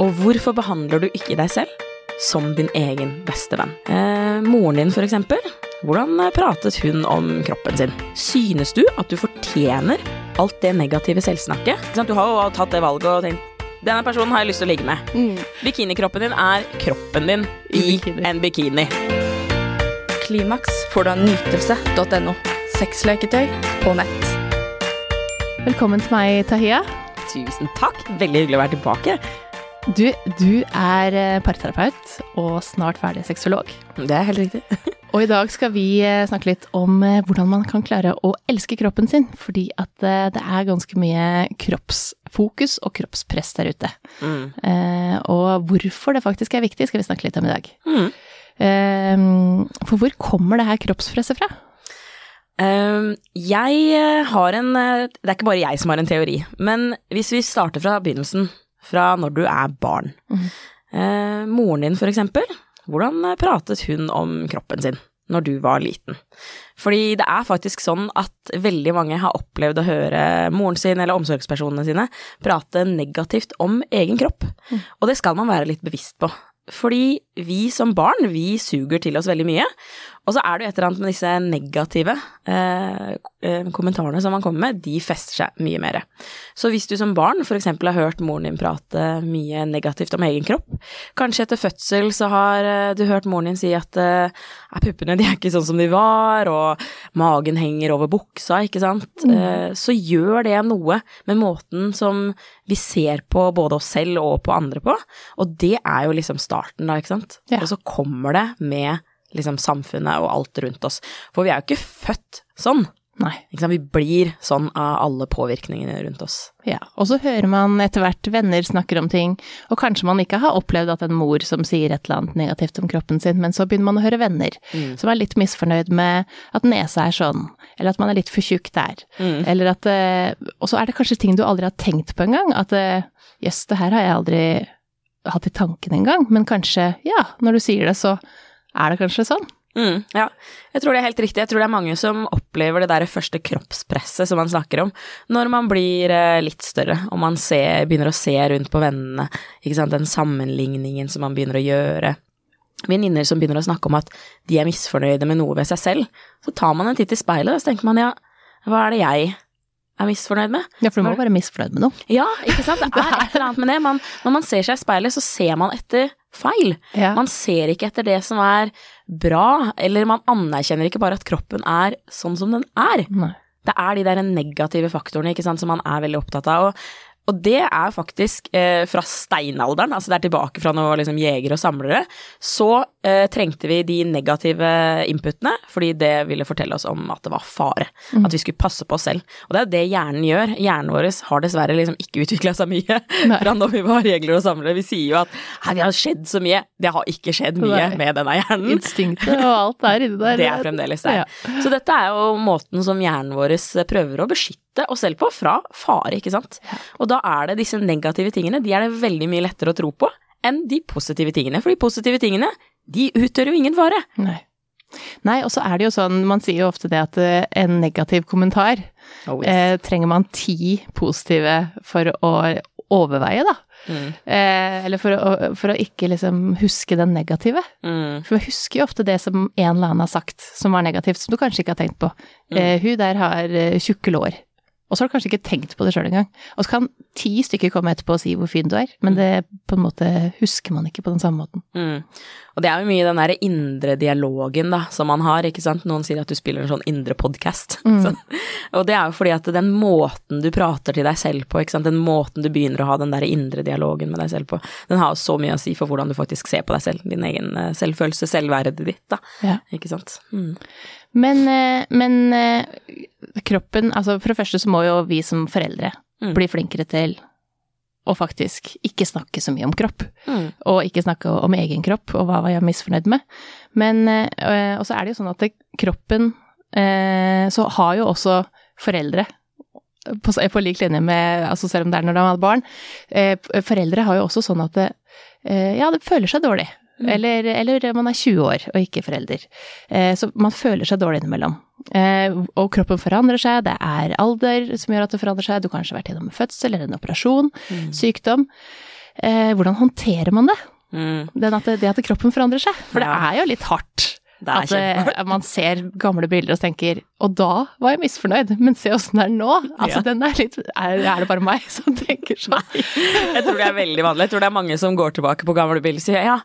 Og hvorfor behandler du ikke deg selv som din egen beste venn? Eh, moren din, for eksempel. Hvordan eh, pratet hun om kroppen sin? Synes du at du fortjener alt det negative selvsnakket? Du har jo tatt det valget og tenkt denne personen har jeg lyst til å ligge med. Bikinikroppen din er kroppen din i, I bikini. en bikini. Klimaks får du av nytelse.no. Sexleketøy på nett. Velkommen til meg, Tahiya. Tusen takk. Veldig hyggelig å være tilbake. Du, du er eh, parterapeut og snart ferdig sexolog. Det er helt riktig. Og i dag skal vi eh, snakke litt om eh, hvordan man kan klare å elske kroppen sin, fordi at det er ganske mye kroppsfokus og kroppspress der ute. Mm. Eh, og hvorfor det faktisk er viktig, skal vi snakke litt om i dag. Mm. Eh, for hvor kommer det her kroppspresset fra? Ehm, jeg har en Det er ikke bare jeg som har en teori, men hvis vi starter fra begynnelsen, fra når du er barn. Mm. Eh, moren din, for eksempel, hvordan pratet hun om kroppen sin når du var liten? Fordi det er faktisk sånn at veldig mange har opplevd å høre moren sin eller omsorgspersonene sine prate negativt om egen kropp, og det skal man være litt bevisst på. Fordi vi som barn, vi suger til oss veldig mye. Og så er det jo et eller annet med disse negative eh, eh, kommentarene som man kommer med, de fester seg mye mer. Så hvis du som barn f.eks. har hørt moren din prate mye negativt om egen kropp, kanskje etter fødsel så har eh, du hørt moren din si at eh, puppene de er ikke sånn som de var, og magen henger over buksa, ikke sant, eh, så gjør det noe med måten som vi ser på både oss selv og på andre på, og det er jo liksom starten da, ikke sant. Ja. Og så kommer det med liksom samfunnet og alt rundt oss. For vi er jo ikke født sånn. Nei. Vi blir sånn av alle påvirkningene rundt oss. Ja, og så hører man etter hvert venner snakker om ting, og kanskje man ikke har opplevd at en mor som sier et eller annet negativt om kroppen sin, men så begynner man å høre venner som er litt misfornøyd med at nesa er sånn, eller at man er litt for tjukk der, eller at eh, Og så er det kanskje ting du aldri har tenkt på engang, at eh, jøss, det her har jeg aldri hatt i tanken engang, men kanskje, ja, når du sier det, så er det kanskje sånn. Mm, ja, jeg tror det er helt riktig. Jeg tror det er mange som opplever det der første kroppspresset som man snakker om, når man blir eh, litt større, og man ser, begynner å se rundt på vennene, den sammenligningen som man begynner å gjøre. Venninner som begynner å snakke om at de er misfornøyde med noe ved seg selv, så tar man en titt i speilet, og så tenker man ja, hva er det jeg er misfornøyd med? Ja, for du må være misfornøyd med noe. Ja, ikke sant, det er et eller annet med det. Man, når man ser seg i speilet, så ser man etter feil. Ja. Man ser ikke etter det som er bra, eller man anerkjenner ikke bare at kroppen er sånn som den er. Nei. Det er de der negative faktorene ikke sant, som man er veldig opptatt av. Og, og det er faktisk eh, fra steinalderen, altså det er tilbake fra når liksom jegere og samlere, så eh, trengte vi de negative inputene, fordi det ville fortelle oss om at det var fare. At vi skulle passe på oss selv. Og det er jo det hjernen gjør. Hjernen vår har dessverre liksom ikke utvikla seg mye Nei. fra når vi var regler og samlere. Vi sier jo at her, det har skjedd så mye. Det har ikke skjedd mye Nei. med denne hjernen. Instinktet og alt der inni der. Det er fremdeles der. Ja. Så dette er jo måten som hjernen vår prøver å beskytte oss selv på fra fare, ikke sant. Og da er det disse negative tingene, de er det veldig mye lettere å tro på enn de positive tingene. For de positive tingene, de utgjør jo ingen fare. Nei. Nei, og så er det jo sånn, man sier jo ofte det at eh, en negativ kommentar eh, trenger man ti positive for å overveie, da. Mm. Eh, eller for å, for å ikke liksom huske den negative. Mm. For vi husker jo ofte det som en eller annen har sagt som var negativt, som du kanskje ikke har tenkt på. Eh, hun der har eh, tjukke lår. Og så har du kanskje ikke tenkt på det sjøl engang. Og så kan ti stykker komme etterpå og si hvor fin du er, men det på en måte husker man ikke på den samme måten. Mm. Og det er jo mye den derre indre dialogen da, som man har, ikke sant. Noen sier at du spiller en sånn indre podkast. Mm. Og det er jo fordi at den måten du prater til deg selv på, ikke sant, den måten du begynner å ha den der indre dialogen med deg selv på, den har jo så mye å si for hvordan du faktisk ser på deg selv, din egen eh, selvfølelse, selvverdet ditt, da. Ja. Ikke sant. Mm. Men, eh, men eh, kroppen Altså, for det første så må jo vi som foreldre Mm. bli flinkere til å faktisk ikke snakke så mye om kropp. Mm. Og ikke snakke om egen kropp og hva var jeg misfornøyd med. Men eh, Og så er det jo sånn at det, kroppen eh, Så har jo også foreldre på, på lik linje med altså Selv om det er når de har barn. Eh, foreldre har jo også sånn at det, ja, det føler seg dårlig. Eller, eller man er 20 år og ikke forelder. Eh, så man føler seg dårlig innimellom. Eh, og kroppen forandrer seg, det er alder som gjør at det forandrer seg. Du har kanskje vært gjennom en fødsel eller en operasjon, sykdom. eh, hvordan håndterer man det? Mm. Den at, det at kroppen forandrer seg. For det er jo litt hardt. At eh, man ser gamle bilder og tenker Og da var jeg misfornøyd, men se åssen det er nå. Altså, Ja. den er litt er, er det bare meg som tenker sånn? Jeg tror det er veldig vanlig. Jeg tror det er mange som går tilbake på gamle bilder og sier ja,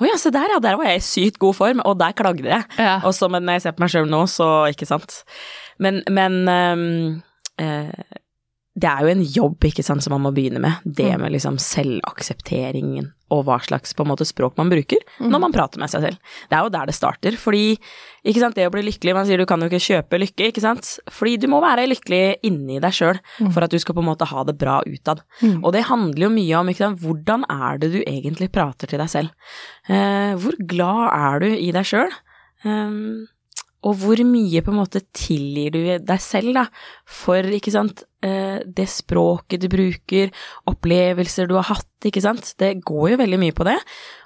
å ja, se der ja, der var jeg i sykt god form, og der klagde jeg. Ja. Og så, men når jeg ser på meg sjøl nå, så ikke sant. Men, men um, eh, det er jo en jobb, ikke sant, som man må begynne med. Det Mm. med liksom selvaksepteringen og hva slags på en måte språk man bruker når man prater med seg selv. Det er jo der det starter, fordi ikke sant, det å bli lykkelig, man sier du kan jo ikke kjøpe lykke, ikke sant, fordi du må være lykkelig inni deg sjøl for at du skal på en måte ha det bra utad. Mm. Og det handler jo mye om ikke sant, hvordan er det du egentlig prater til deg selv. Eh, hvor glad er du i deg sjøl? Um, og hvor mye på en måte tilgir du deg selv, da, for, ikke sant, eh, det språket du bruker, opplevelser du har hatt, ikke sant, det går jo veldig mye på det.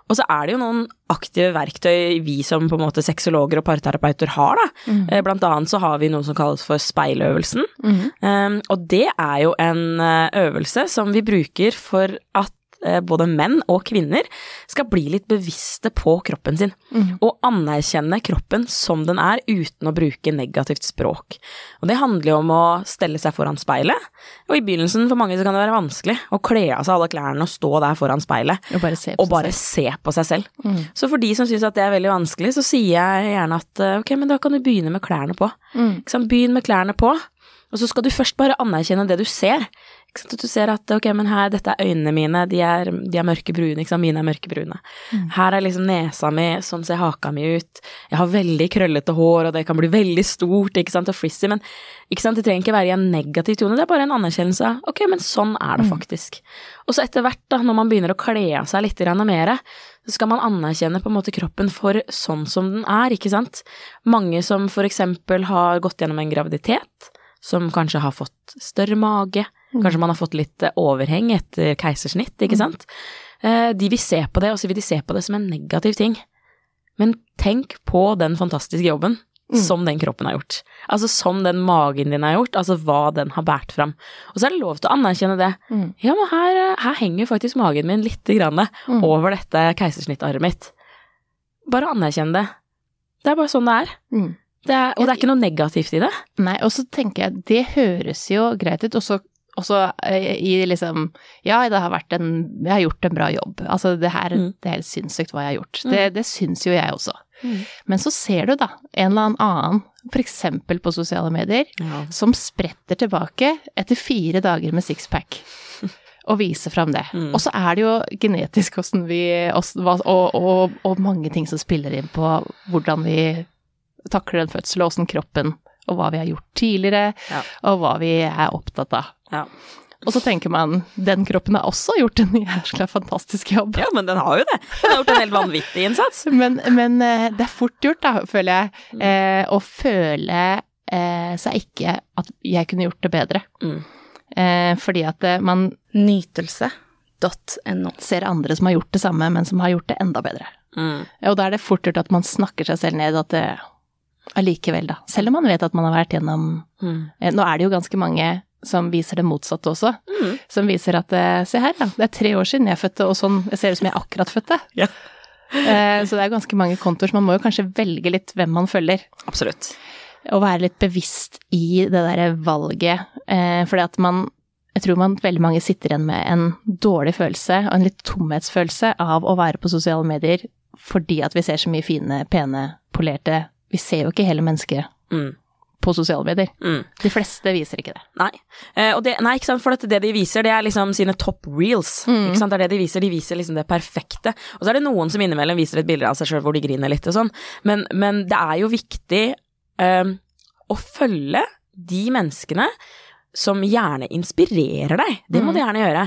Og så er det jo noen aktive verktøy vi som på en måte sexologer og parterapeuter har, da. Mm. Eh, Blant annet så har vi noe som kalles for speiløvelsen. Mm. Um, og det er jo en øvelse som vi bruker for at eh, både menn og kvinner skal bli litt bevisste på kroppen sin, Mm. og anerkjenne kroppen som den er uten å bruke negativt språk. Og det handler jo om å stelle seg foran speilet, og i begynnelsen for mange så kan det være vanskelig å kle av seg alle klærne og stå der foran speilet Og bare se på bare seg se på seg selv. selv. Mm. Så for de som syns at det er veldig vanskelig, så sier jeg gjerne at eh, ok, men da kan du begynne med klærne på. Mm. Begynn med klærne på, og så skal du først bare anerkjenne det du ser. Ikke sant? At du ser at ok, men her, dette er øynene mine, de er, de er mørkebrune, ikke sant, mine er mørkebrune. Mm. Her er liksom nesa mi, sånn ser haka mi ut. Jeg har veldig krøllete hår, og det kan bli veldig stort, ikke sant, og frizzy, men ikke sant, det trenger ikke være i en negativ tone, det er bare en anerkjennelse av ok, men sånn er det faktisk. Og så etter hvert, da, når man begynner å kle av seg litt mer, så skal man anerkjenne på en måte kroppen for sånn som den er, ikke sant. Mange som for eksempel har gått gjennom en graviditet, som kanskje har fått større mage, kanskje man har fått litt eh, overheng etter keisersnitt, ikke sant. Eh, De vil se på det, og så vil de se på det som en negativ ting. Men tenk på den fantastiske jobben Mm. som den kroppen har gjort. Altså som den magen din har gjort, altså hva den har båret fram. Og så er det lov til å anerkjenne det. Mm. Ja, men her, eh, her henger faktisk magen min lite grann Mm. over dette keisersnittarret mitt. Bare anerkjenn det. Det er bare sånn det er. Mm. det er. Og det er ikke noe negativt i det. Nei, og så tenker jeg, det høres jo greit ut, og så også eh, i liksom Ja, det har vært en Jeg har gjort en bra jobb. Altså, det her Mm. Det er helt sinnssykt hva jeg har gjort. Mm. Det, det syns jo jeg også. Men så ser du da en eller annen, eksempel på sosiale medier, Ja. som spretter tilbake etter fire dager med sixpack. Og viser fram det. Mm. Og så er det jo genetisk hvordan vi og, og, og mange ting som spiller inn på hvordan vi takler en fødsel, og åssen kroppen og hva vi har gjort tidligere, Ja. og hva vi er opptatt av. Ja. Og så tenker man, den kroppen har også gjort en jæskla fantastisk jobb. ja, men den har jo det. Den har gjort en helt vanvittig innsats. Men, men eh, det er fort gjort, da, føler jeg, Mm. eh, å føle eh, seg ikke at jeg kunne gjort det bedre. Mm. Eh, fordi at eh, man Nytelse.no. ser andre som har gjort det samme, men som har gjort det enda bedre. Mm. Og da er det fort gjort at man snakker seg selv ned at det allikevel, da. Selv om man vet at man har vært gjennom Mm. eh, Nå er det jo ganske mange som viser det motsatte også. Mm. Som viser at eh, se her, ja. Det er tre år siden jeg fødte, og sånn Jeg ser ut som jeg akkurat fødte. Ja. Eh, så det er ganske mange kontoer, så man må jo kanskje velge litt hvem man følger. Absolutt. Og være litt bevisst i det derre valget. Eh, fordi at man Jeg tror man veldig mange sitter igjen med en dårlig følelse og en litt tomhetsfølelse av å være på sosiale medier fordi at vi ser så mye fine, pene, polerte Vi ser jo ikke hele mennesket Mm. på sosiale medier. Mm. De fleste viser ikke det. Nei. Eh, og det, nei, ikke sant, for det de viser, det er liksom sine top reels. Mm. Ikke sant, det er det de viser. De viser liksom det perfekte. Og så er det noen som innimellom viser et bilde av seg sjøl hvor de griner litt og sånn, men, men det er jo viktig eh, å følge de menneskene som gjerne inspirerer deg. Det må Mm. du gjerne gjøre.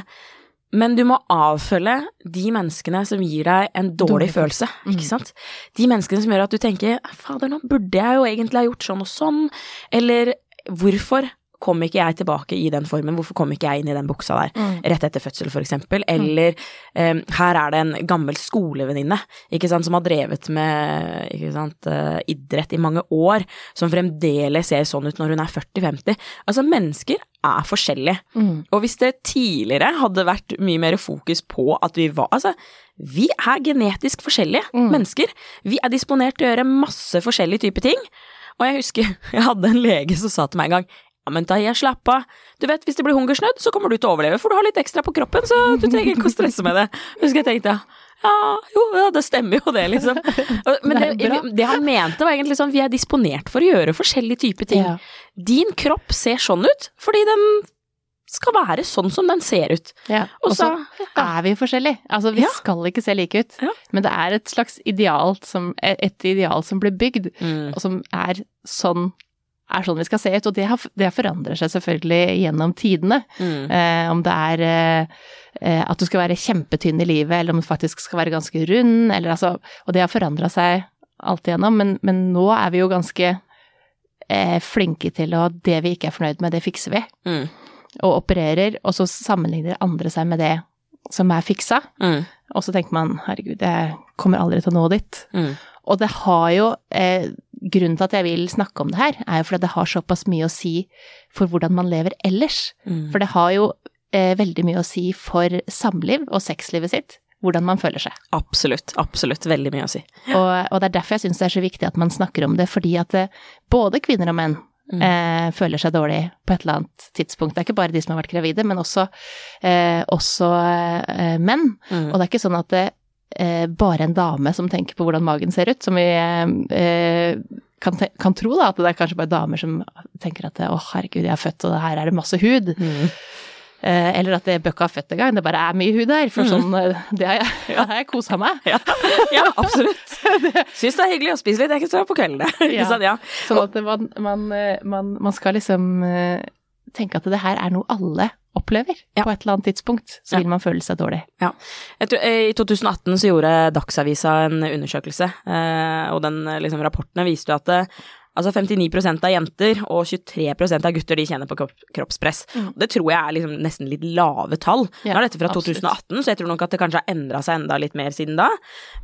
Men du må avfølge de menneskene som gir deg en dårlig, Dårlig følelse, Mm. ikke sant. De menneskene som gjør at du tenker fader, nå burde jeg jo egentlig ha gjort sånn og sånn, eller hvorfor kom ikke jeg tilbake i den formen, hvorfor kom ikke jeg inn i den buksa der Mm. rett etter fødsel, eksempel, eller um, her er det en gammel skolevenninne, som har drevet med, ikke sant, eh, idrett i mange år, som fremdeles ser sånn ut når hun er 40-50. Altså, mennesker er forskjellige. Mm. Og hvis det tidligere hadde vært mye mer fokus på at vi var Altså, vi er genetisk forskjellige Mm. mennesker. Vi er disponert til å gjøre masse forskjellige typer ting. Og jeg husker jeg hadde en lege som sa til meg en gang men jeg slapp av. Du vet, hvis det blir hungersnødd, så kommer du til å overleve, for du har litt ekstra på kroppen, så du trenger ikke å stresse med det. Husker jeg tenkte, ja, jo, ja, det stemmer jo det, liksom. Men det, Det han mente var egentlig sånn, vi er disponert for å gjøre forskjellige typer ting. Ja. Din kropp ser sånn ut, fordi den skal være sånn som den ser ut. Ja. Og så ja. er vi forskjellige. Altså, vi Ja. skal ikke se like ut, men det er et slags ideal som, et ideal som blir bygd, Mm. og som er sånn, er sånn vi skal se ut. Og det, har, det forandrer seg selvfølgelig gjennom tidene. Mm. Eh, om det er eh, at du skal være kjempetynn i livet, eller om du faktisk skal være ganske rund, eller altså Og det har forandra seg alt igjennom, men, men nå er vi jo ganske eh, flinke til å Det vi ikke er fornøyd med, det fikser vi. Mm. Og opererer, og så sammenligner andre seg med det som er fiksa. Mm. Og så tenker man herregud, jeg kommer aldri til å nå dit. Og det har jo eh, Grunnen til at jeg vil snakke om det her, er jo fordi det har såpass mye å si for hvordan man lever ellers. Mm. For det har jo eh, veldig mye å si for samliv og sexlivet sitt, hvordan man føler seg. Absolutt, absolutt. Veldig mye å si. Og, og det er derfor jeg syns det er så viktig at man snakker om det, fordi at det, både kvinner og menn Mm. eh, føler seg dårlig på et eller annet tidspunkt. Det er ikke bare de som har vært gravide, men også, eh, også eh, menn. Mm. Og det er ikke sånn at det eh, bare en dame som tenker på hvordan magen ser ut, som vi eh, kan, kan tro da, at det er kanskje bare damer som tenker at å herregud, jeg er født og her er det masse hud. Mm. Eh, eller at det bør ikke ha født engang, det bare er mye hud der. For Mm. sånn, eh, det har jeg, ja. jeg kosa meg. Ja, ja absolutt. Syns det er hyggelig å spise litt ekstra på kvelden, det. Ja. sånn, Ja. Sånn at man, man, eh, man, man skal liksom eh, tenke at det her er noe alle opplever Ja. på et eller annet tidspunkt. Så Ja. vil man føle seg dårlig. Jeg tror, eh, I 2018 så gjorde Dagsavisa en undersøkelse, eh, og den eh, liksom, rapportene viste jo at altså 59% av jenter og 23% av gutter de kjenner på kropp, kroppspress. Mm. Det tror jeg er liksom nesten litt lave tall. Ja, Nå er dette fra absolutt. 2018, så jeg tror nok at det kanskje har endra seg enda litt mer siden da.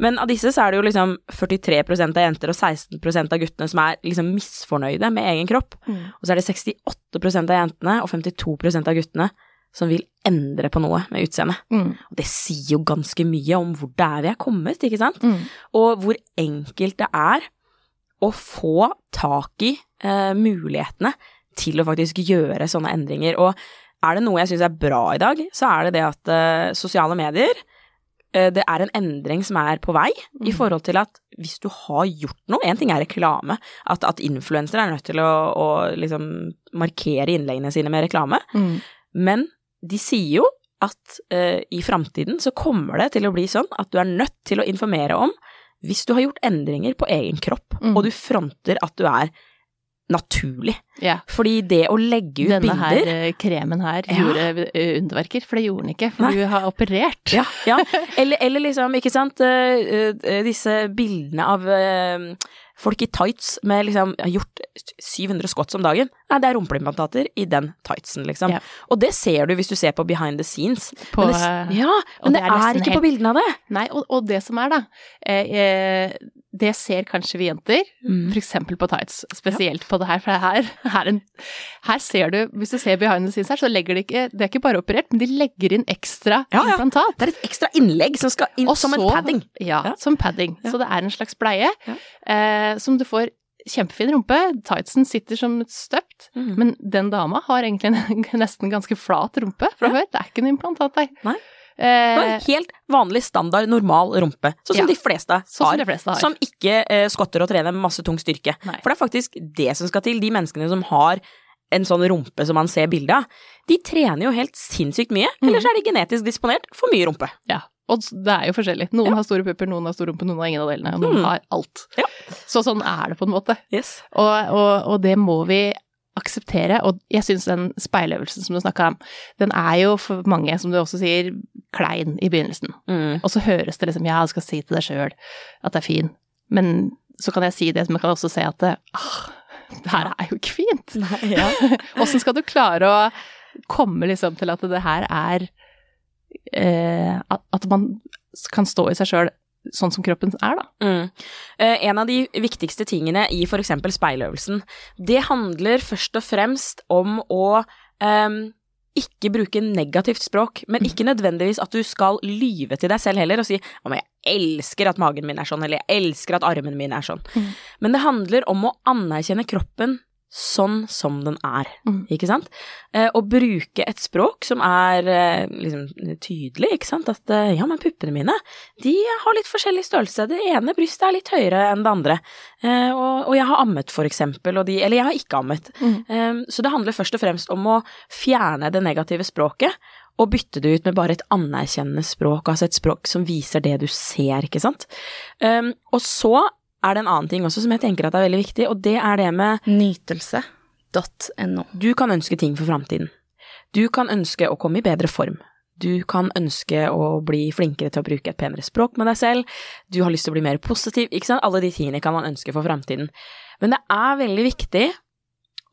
Men av disse så er det jo liksom 43% av jenter og 16% av guttene som er liksom misfornøyde med egen kropp. Og så er det 68% av jentene og 52% av guttene som vil endre på noe med utseendet. Mm. Og det sier jo ganske mye om hvor det er vi er kommet, ikke sant? Mm. Og hvor enkelt det er å få tak i eh, mulighetene til å faktisk gjøre sånne endringer. Og er det noe jeg syns er bra i dag, så er det det at eh, sosiale medier eh, det er en endring som er på vei, i Mm. forhold til at hvis du har gjort noe En ting er reklame, at, at influensere er nødt til å, å liksom markere innleggene sine med reklame, Mm. men de sier jo at eh, i framtiden så kommer det til å bli sånn at du er nødt til å informere om hvis du har gjort endringer på egen kropp, Mm. og du fronter at du er naturlig. Yeah. Fordi det å legge ut Denne her bilder eh, kremen her Ja. gjorde eh, underverker, for det gjorde den ikke, for Nei. du har operert. ja, ja. Eller, eller liksom, ikke sant, eh, disse bildene av folk i tights med liksom har gjort 700 squats om dagen. Nei, det er rumpeimplantater i den tightsen, liksom. Ja. Og det ser du hvis du ser på behind the scenes. På, men det, eh, ja, men det det, er er, ikke helt- på bildene av det. Nei, og, og det som er, da eh, eh, Det ser kanskje vi jenter, Mm. eksempel på tights, spesielt på det her, for her, her, en, her ser du Hvis du ser behind the scenes her, så legger de ikke Det er ikke bare operert, men de legger inn ekstra Ja, ja. implantat. Det er et ekstra innlegg som skal inn Og som en padding. Ja, Ja. som padding. Ja. Så det er en slags bleie Ja. eh, som du får kjempefin rumpe. Tightsen sitter som støpt, Mm. men den dama har egentlig en nesten ganske flat rumpe fra Ja. før. Det er ikke noe implantat der. Nei. Eh, en helt vanlig, standard, normal rumpe. Sånn som Ja. de fleste sånn har. som de fleste har. Som ikke eh, skotter og trener med masse tung styrke. Nei. For det er faktisk det som skal til. De menneskene som har en sånn rumpe som man ser bilde av, de trener jo helt sinnssykt mye. Mm. Ellers er de genetisk disponert for mye rumpe. Ja, og det er jo forskjellig. Noen har store pupper, noen har stor rumpe, noen har ingen av delene, og noen Mm. har alt. Ja. Så sånn er det på en måte. Yes. Og, og, og det må vi akseptere, og jeg syns den speiløvelsen som du snakka om, den er jo for mange, som du også sier, klein i begynnelsen. Mm. Og så høres det liksom, ja, du skal si til deg sjøl at det er fin, men så kan jeg si det, men jeg kan også si at det, ah, det her er jo ikke fint. Åssen ja. Skal du klare å komme liksom til at det her er eh, at man kan stå i seg sjøl sånn som kroppen er, da. Mm. Eh, en av de viktigste tingene i f.eks. speiløvelsen, det handler først og fremst om å eh, ikke bruke negativt språk, men ikke nødvendigvis at du skal lyve til deg selv heller og si om jeg elsker at magen min er sånn, eller jeg elsker at armen min er sånn. Mm. Men det handler om å anerkjenne kroppen sånn som den er, Mm. ikke sant? Eh, å bruke et språk som er eh, liksom tydelig, ikke sant? At eh, ja, men puppene mine, de har litt forskjellig størrelse. Det ene brystet er litt høyere enn det andre. Eh, og, og jeg har ammet, for eksempel, og de Eller jeg har ikke ammet. Mm. Eh, så det handler først og fremst om å fjerne det negative språket. Og bytte det ut med bare et anerkjennende språk, altså et språk som viser det du ser, ikke sant. Um, og så er det en annen ting også som jeg tenker at er veldig viktig, og det er det med Nytelse.no. du kan ønske ting for framtiden. Du kan ønske å komme i bedre form. Du kan ønske å bli flinkere til å bruke et penere språk med deg selv. Du har lyst til å bli mer positiv, ikke sant. Alle de tingene kan man ønske for framtiden. Men det er veldig viktig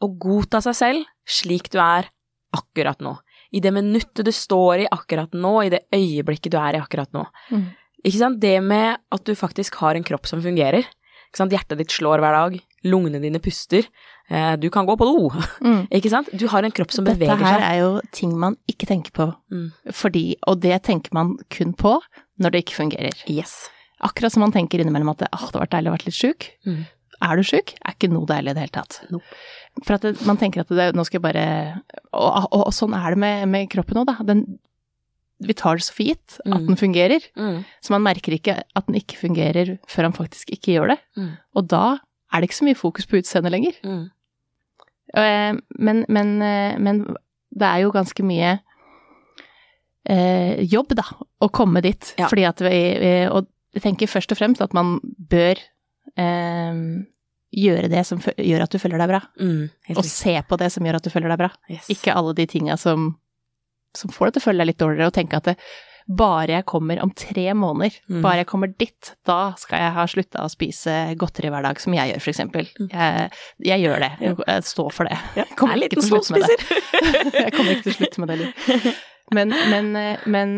å godta seg selv slik du er akkurat nå. I det minuttet du står i akkurat nå, i det øyeblikket du er i akkurat nå. Mm. Ikke sant? Det med at du faktisk har en kropp som fungerer. Hjertet ditt slår hver dag, lungene dine puster. Eh, du kan gå på do. Mm. Ikke sant? Du har en kropp som Dette beveger her er jo ting man ikke tenker på, Mm. fordi, og det tenker man kun på når det ikke fungerer. Yes. Akkurat som man tenker innimellom at det, hadde vært deilig å vært litt sjuk. Mm. Er du sjuk? Er ikke noe deilig i det hele tatt. Nope. For at det, man tenker at det, nå skal jeg bare og, og, og sånn er det med, med kroppen òg, da. Den, vi tar det så for gitt at Mm. den fungerer, Mm. så man merker ikke at den ikke fungerer før han faktisk ikke gjør det. Mm. Og da er det ikke så mye fokus på utseendet lenger. Mm. Eh, Men, men, eh, men det er jo ganske mye eh, jobb, da, å komme dit. Ja. Fordi at vi, vi- Og jeg tenker først og fremst at man bør eh, gjøre det som gjør at du føler deg bra. Mm. Og se på det som gjør at du føler deg bra. Yes. Ikke alle de tinga som, som får deg til å føle deg litt dårligere, og tenke at det, bare jeg kommer om tre måneder, Mm. bare jeg kommer dit, da skal jeg ha slutta å spise godteri hver dag, som jeg gjør, for eksempel. Jeg, jeg gjør det. Jeg, står for det. Jeg kommer er ikke til å slutte med det. Jeg kommer ikke til å slutte med det. Men, men, men,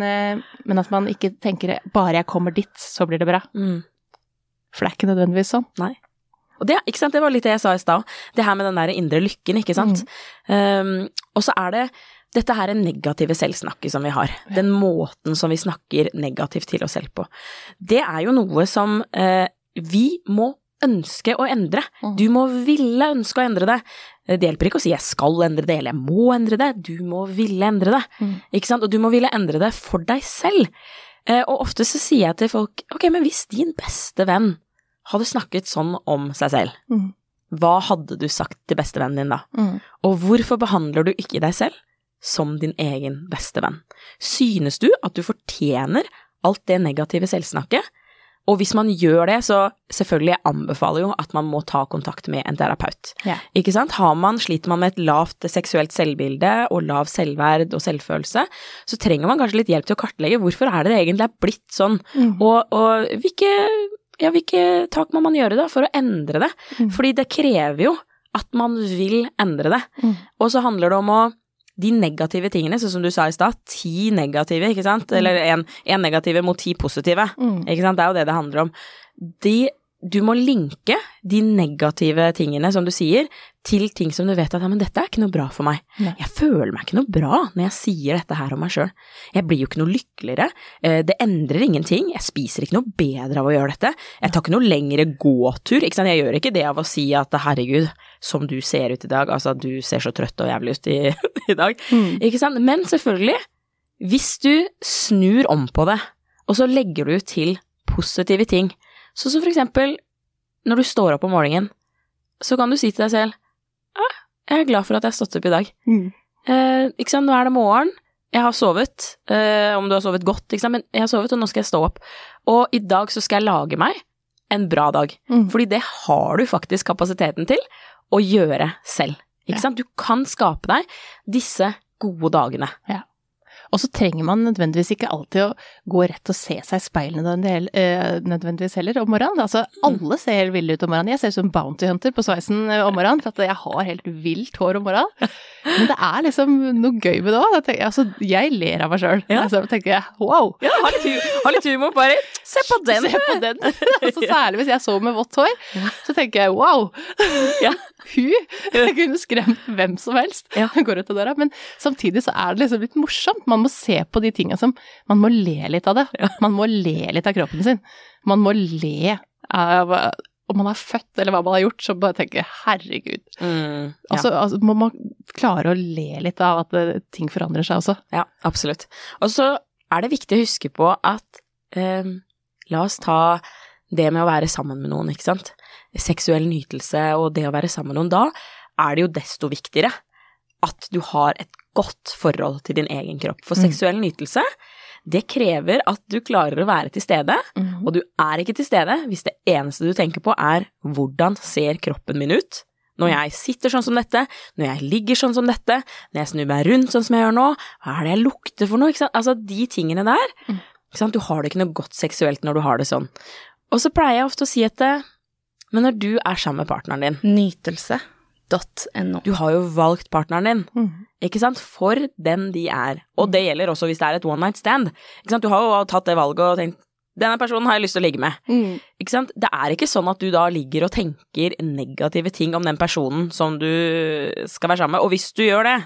men at man ikke tenker bare jeg kommer dit, så blir det bra. Mm. For det er ikke nødvendigvis sånn. Og det, ikke sant, det var litt det jeg sa i stad. Det her med den der indre lykken, ikke sant. Um, og så er det dette her er negative selvsnakket som vi har. Den måten som vi snakker negativt til oss selv på. Det er jo noe som eh, vi må ønske å endre. Mm. Du må ville ønske å endre det. Det hjelper ikke å si 'jeg skal endre det' eller 'jeg må endre det'. Du må ville endre det. Mm. Ikke sant? Og du må ville endre det for deg selv. Eh, og ofte så sier jeg til folk 'ok, men hvis din beste venn hadde snakket sånn om seg selv', Mm. hva hadde du sagt til bestevennen din da? Mm. Og hvorfor behandler du ikke deg selv som din egen beste venn? Synes du at du fortjener alt det negative selvsnakket? Og hvis man gjør det, så selvfølgelig jeg anbefaler jo at man må ta kontakt med en terapeut. Ja. Ikke sant? Har man, sliter man med et lavt seksuelt selvbilde og lav selvverd og selvfølelse, så trenger man kanskje litt hjelp til å kartlegge hvorfor er det det egentlig er blitt sånn, Mm. og, og hvilke, ja, hvilke tak må man gjøre da for å endre det? Mm. Fordi det krever jo at man vil endre det. Mm. Og så handler det om å de negative tingene, sånn som du sa i stad, ti negative, ikke sant, eller én negative mot ti positive, Mm. ikke sant, det er jo det det handler om. De, du må linke de negative tingene, som du sier, til ting som du vet at ja, men dette er ikke noe bra for meg. Nei. Jeg føler meg ikke noe bra når jeg sier dette her om meg sjøl. Jeg blir jo ikke noe lykkeligere. Eh, Det endrer ingenting. Jeg spiser ikke noe bedre av å gjøre dette. Jeg tar ikke noe lengre gåtur. Ikke sant? Jeg gjør ikke det av å si at herregud, som du ser ut i dag, altså du ser så trøtt og jævlig ut i, i dag. Mm. Ikke sant? Men selvfølgelig, hvis du snur om på det, og så legger du til positive ting, så som for eksempel når du står opp om morgenen, så kan du si til deg selv ah, jeg er glad for at jeg har stått opp i dag. Mm. Eh, ikke sant, nå er det morgen, jeg har sovet, eh, om du har sovet godt, ikke sant, men jeg har sovet, og nå skal jeg stå opp. Og i dag så skal jeg lage meg en bra dag, Mm. fordi det har du faktisk kapasiteten til å gjøre selv. Ikke Ja. sant, du kan skape deg disse gode dagene. Og så trenger man nødvendigvis ikke alltid å gå rett og se seg i speilet eh, nødvendigvis heller om morgenen. Altså, alle ser helt ville ut om morgenen. Jeg ser ut som Bounty Hunter på sveisen eh, om morgenen, for at jeg har helt vilt hår om morgenen. Men det er liksom noe gøy med det òg. Altså, jeg ler av meg sjøl. Ja. Så tenker jeg wow. Ja, ha litt humor, bare. Se på den! Se på den. altså, særlig hvis jeg så med vått hår, så tenker jeg wow. Ja. Hun kunne skremt hvem som helst. Ja. Går ut av døra. Men samtidig så er det liksom litt morsomt. Man må se på de tinga som Man må le litt av det. Man må le litt av kroppen sin. Man må le av om man er født eller hva man har gjort, så bare tenker jeg herregud. Mm, ja. Altså, altså må man klare å le litt av at det, ting forandrer seg også. Ja, absolutt. Og så er det viktig å huske på at eh, La oss ta det med å være sammen med noen, ikke sant. Seksuell nytelse og det å være sammen med noen. Da er det jo desto viktigere at du har et godt forhold til din egen kropp. For Mm. seksuell nytelse, det krever at du klarer å være til stede, og du er ikke til stede hvis det eneste du tenker på er hvordan ser kroppen min ut? Når jeg sitter sånn som dette, når jeg ligger sånn som dette, når jeg snur meg rundt sånn som jeg gjør nå, hva er det jeg lukter for noe? Altså de tingene der, Mm. Du har det ikke noe godt seksuelt når du har det sånn. Og så pleier jeg ofte å si at det, men når du er sammen med partneren din, Nytelse.no. du har jo valgt partneren din, Mm. ikke sant, for den de er. Og det gjelder også hvis det er et one night stand. Ikke sant, du har jo tatt det valget og tenkt, denne personen har jeg lyst til å ligge med. Mm. Ikke sant? Det er ikke sånn at du da ligger og tenker negative ting om den personen som du skal være sammen med, og hvis du gjør det,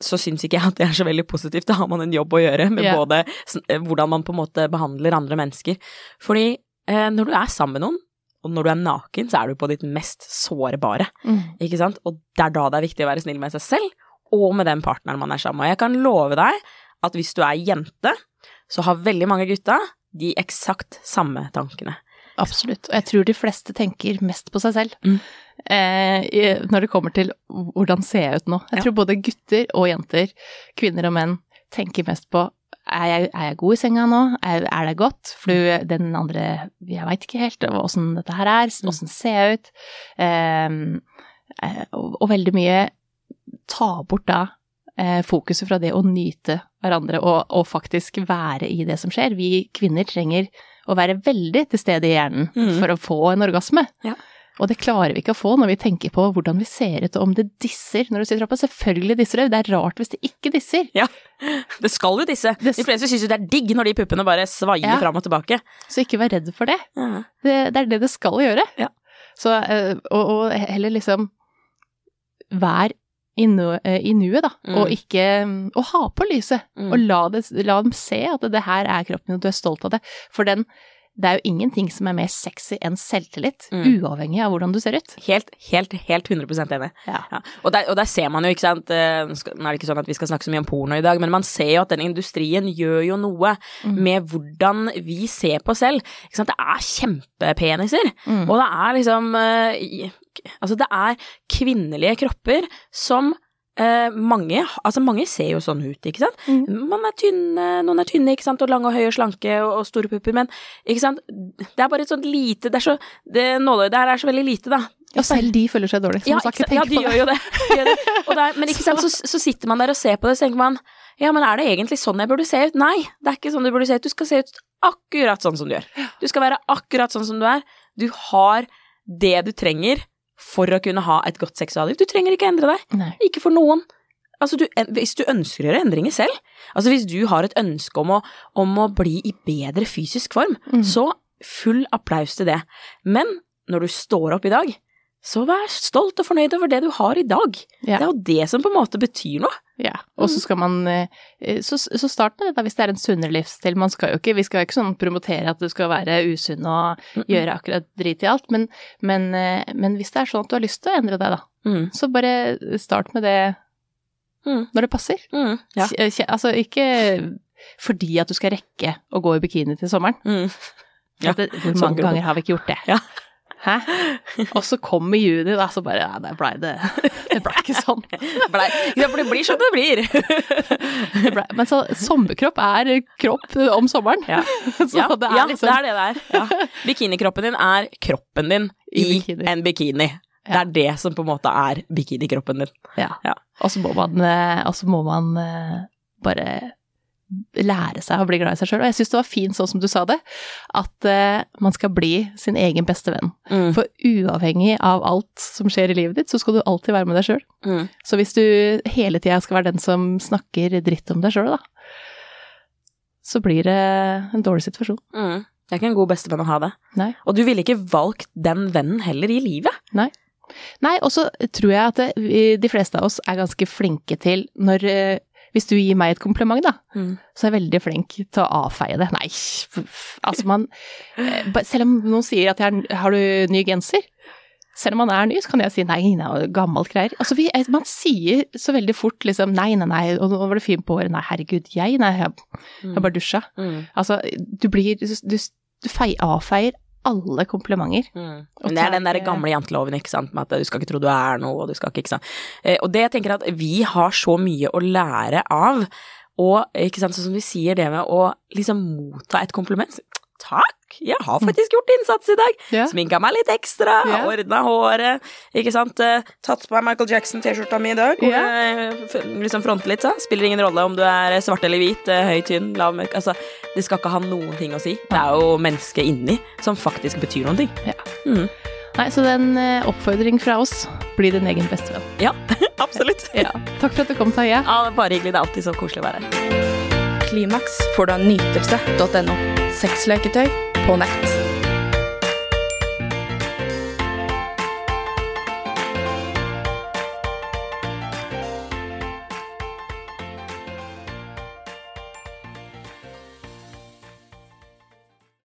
så syns ikke jeg at det er så veldig positivt. Da har man en jobb å gjøre med yeah. både eh, hvordan man på en måte behandler andre mennesker. Fordi eh, når du er sammen med noen, og når du er naken, så er du på ditt mest sårbare. Mm. Ikke sant? Og det er da det er viktig å være snill med seg selv, og med den partneren man er sammen med. Jeg kan love deg at hvis du er jente, så har veldig mange gutta de eksakt samme tankene. Absolutt. Og jeg tror de fleste tenker mest på seg selv Mm. Eh, når det kommer til hvordan ser jeg ut nå. Jeg Ja. tror både gutter og jenter, kvinner og menn, tenker mest på er jeg, er jeg god i senga nå? Er, er det godt? For den andre Jeg veit ikke helt åssen dette her er, åssen ser jeg ut? Ehm, eh, og, og veldig mye ta bort da eh, fokuset fra det å nyte hverandre og, og faktisk være i det som skjer. Vi kvinner trenger å være veldig til stede i hjernen mm. for å få en orgasme. Ja. Og det klarer vi ikke å få når vi tenker på hvordan vi ser ut og om det disser når du sitter oppe. Selvfølgelig disser det, det er rart hvis det ikke disser. Ja, Det skal jo disse. Det- De fleste syns jo det er digg når de puppene bare svaier Ja. fram og tilbake. Så ikke vær redd for det. Ja. Det, det er det det skal gjøre. Ja. Så, eh, og, og heller liksom vær eh, i nuet, da, Mm. og ikke Og ha på lyset, Mm. og la, det, la dem se at det her er kroppen din, og du er stolt av det. For den, det er jo ingenting som er mer sexy enn selvtillit, Mm. uavhengig av hvordan du ser ut. Helt, helt, helt 100 enig. Ja. Ja. Og, der, og der ser man jo, ikke sant eh, Nå er det ikke sånn at vi skal snakke så mye om porno i dag, men man ser jo at den industrien gjør jo noe Mm. med hvordan vi ser på selv. Ikke sant? Det er kjempepeniser, Mm. og det er liksom eh, Altså, det er kvinnelige kropper som eh, mange, altså mange ser jo sånn ut, ikke sant. Mm. Man er tynne, noen er tynne, ikke sant, og lange og høye og slanke og, og store pupper, men ikke sant, det er bare et sånt lite, det er så, det nåløyet der er så veldig lite, da. Ja, selv de føler seg dårlig, som ja, sagt. ja, de gjør jo det. De gjør det. Der, men ikke sant, så, så sitter man der og ser på det, så tenker man ja, men er det egentlig sånn jeg burde se ut? Nei, det er ikke sånn du burde se ut. Du skal se ut akkurat sånn som du gjør. Du skal være akkurat sånn som du er. Du har det du trenger for å kunne ha et godt seksualliv. Du trenger ikke endre deg. Nei. Ikke for noen. Altså, du, hvis du ønsker å gjøre endringer selv, altså hvis du har et ønske om å, om å bli i bedre fysisk form, Mm. så full applaus til det. Men når du står opp i dag, så vær stolt og fornøyd over det du har i dag. Ja. Det er jo det som på en måte betyr noe. Ja, og så skal man eh, Så, så start med det da, hvis det er en sunnere livsstil. Man skal jo ikke, vi skal jo ikke sånn promotere at du skal være usunn og gjøre akkurat drit i alt, men, men, eh, men hvis det er sånn at du har lyst til å endre deg, da, Mm. så bare start med det Mm. når det passer. Mm. Ja. Altså ikke fordi at du skal rekke å gå i bikini til sommeren. Mm. Ja, Det, hvor sånn mange ganger har vi ikke gjort det? Ja. Hæ? Og så kom i juni, da, så bare Ja, det blei det Det blei ikke sånn. Blei- Ja, for det blir som det blir. Det ble, men så sommerkropp er kropp om sommeren. Ja. Så ja, det er liksom det er det det er. Ja. Bikinikroppen din er kroppen din I i, bikini. en bikini. Det er det som på en måte er bikinikroppen din. Ja. Ja. Og så må man, eh, må man eh, bare lære seg å bli glad i seg sjøl. Og jeg syns det var fint sånn som du sa det, at uh, man skal bli sin egen beste venn. Mm. For uavhengig av alt som skjer i livet ditt, så skal du alltid være med deg sjøl. Mm. Så hvis du hele tida skal være den som snakker dritt om deg sjøl, da, så blir det en dårlig situasjon. Mm. Det er ikke en god bestevenn å ha det. Nei. Og du ville ikke valgt den vennen heller i livet. Nei, og så tror jeg at det, vi- de fleste av oss er ganske flinke til når eh, Hvis du gir meg et kompliment, da, Mm. så er jeg veldig flink til å avfeie det. Nei, altså man eh, Selv om noen sier at jeg har du ny genser? Selv om man er ny, så kan jeg si nei, nei, gammelt greier. Altså, vi, eh, man sier så veldig fort liksom nei, nei, nei, og nå var det fint på håret. Nei, herregud, jeg, nei, jeg, jeg har bare dusja. Mm. Altså, du blir Du, du fei, avfeier alle komplimenter. Mm. Men det er den der gamle janteloven, ikke sant, med at du skal ikke tro du er noe, og du skal ikke, ikke sant. Eh, Og det jeg tenker at vi har så mye å lære av, og ikke sant, sånn som vi sier det med å liksom motta et kompliment. Takk, jeg har faktisk gjort innsats i dag. Ja. Sminka meg litt ekstra, Ja. ordna håret, ikke sant. Eh, Tatt på meg Michael Jackson-T-skjorta mi i dag. Ja. eh, liksom fronte litt, så. Spiller ingen rolle om du er svart eller hvit, eh, høy, tynn, lav, mørk. Altså, det skal ikke ha noen ting å si. Det er jo mennesket inni som faktisk betyr noen ting. Ja. Mm. Nei, så det er en eh, oppfordring fra oss. Bli din egen bestevenn. Ja, absolutt. Ja. Takk for at du kom, Taje. Ja, bare hyggelig. Det er alltid så koselig å være her. Klimaks får du av nytelse.no. Sexleketøy på nett.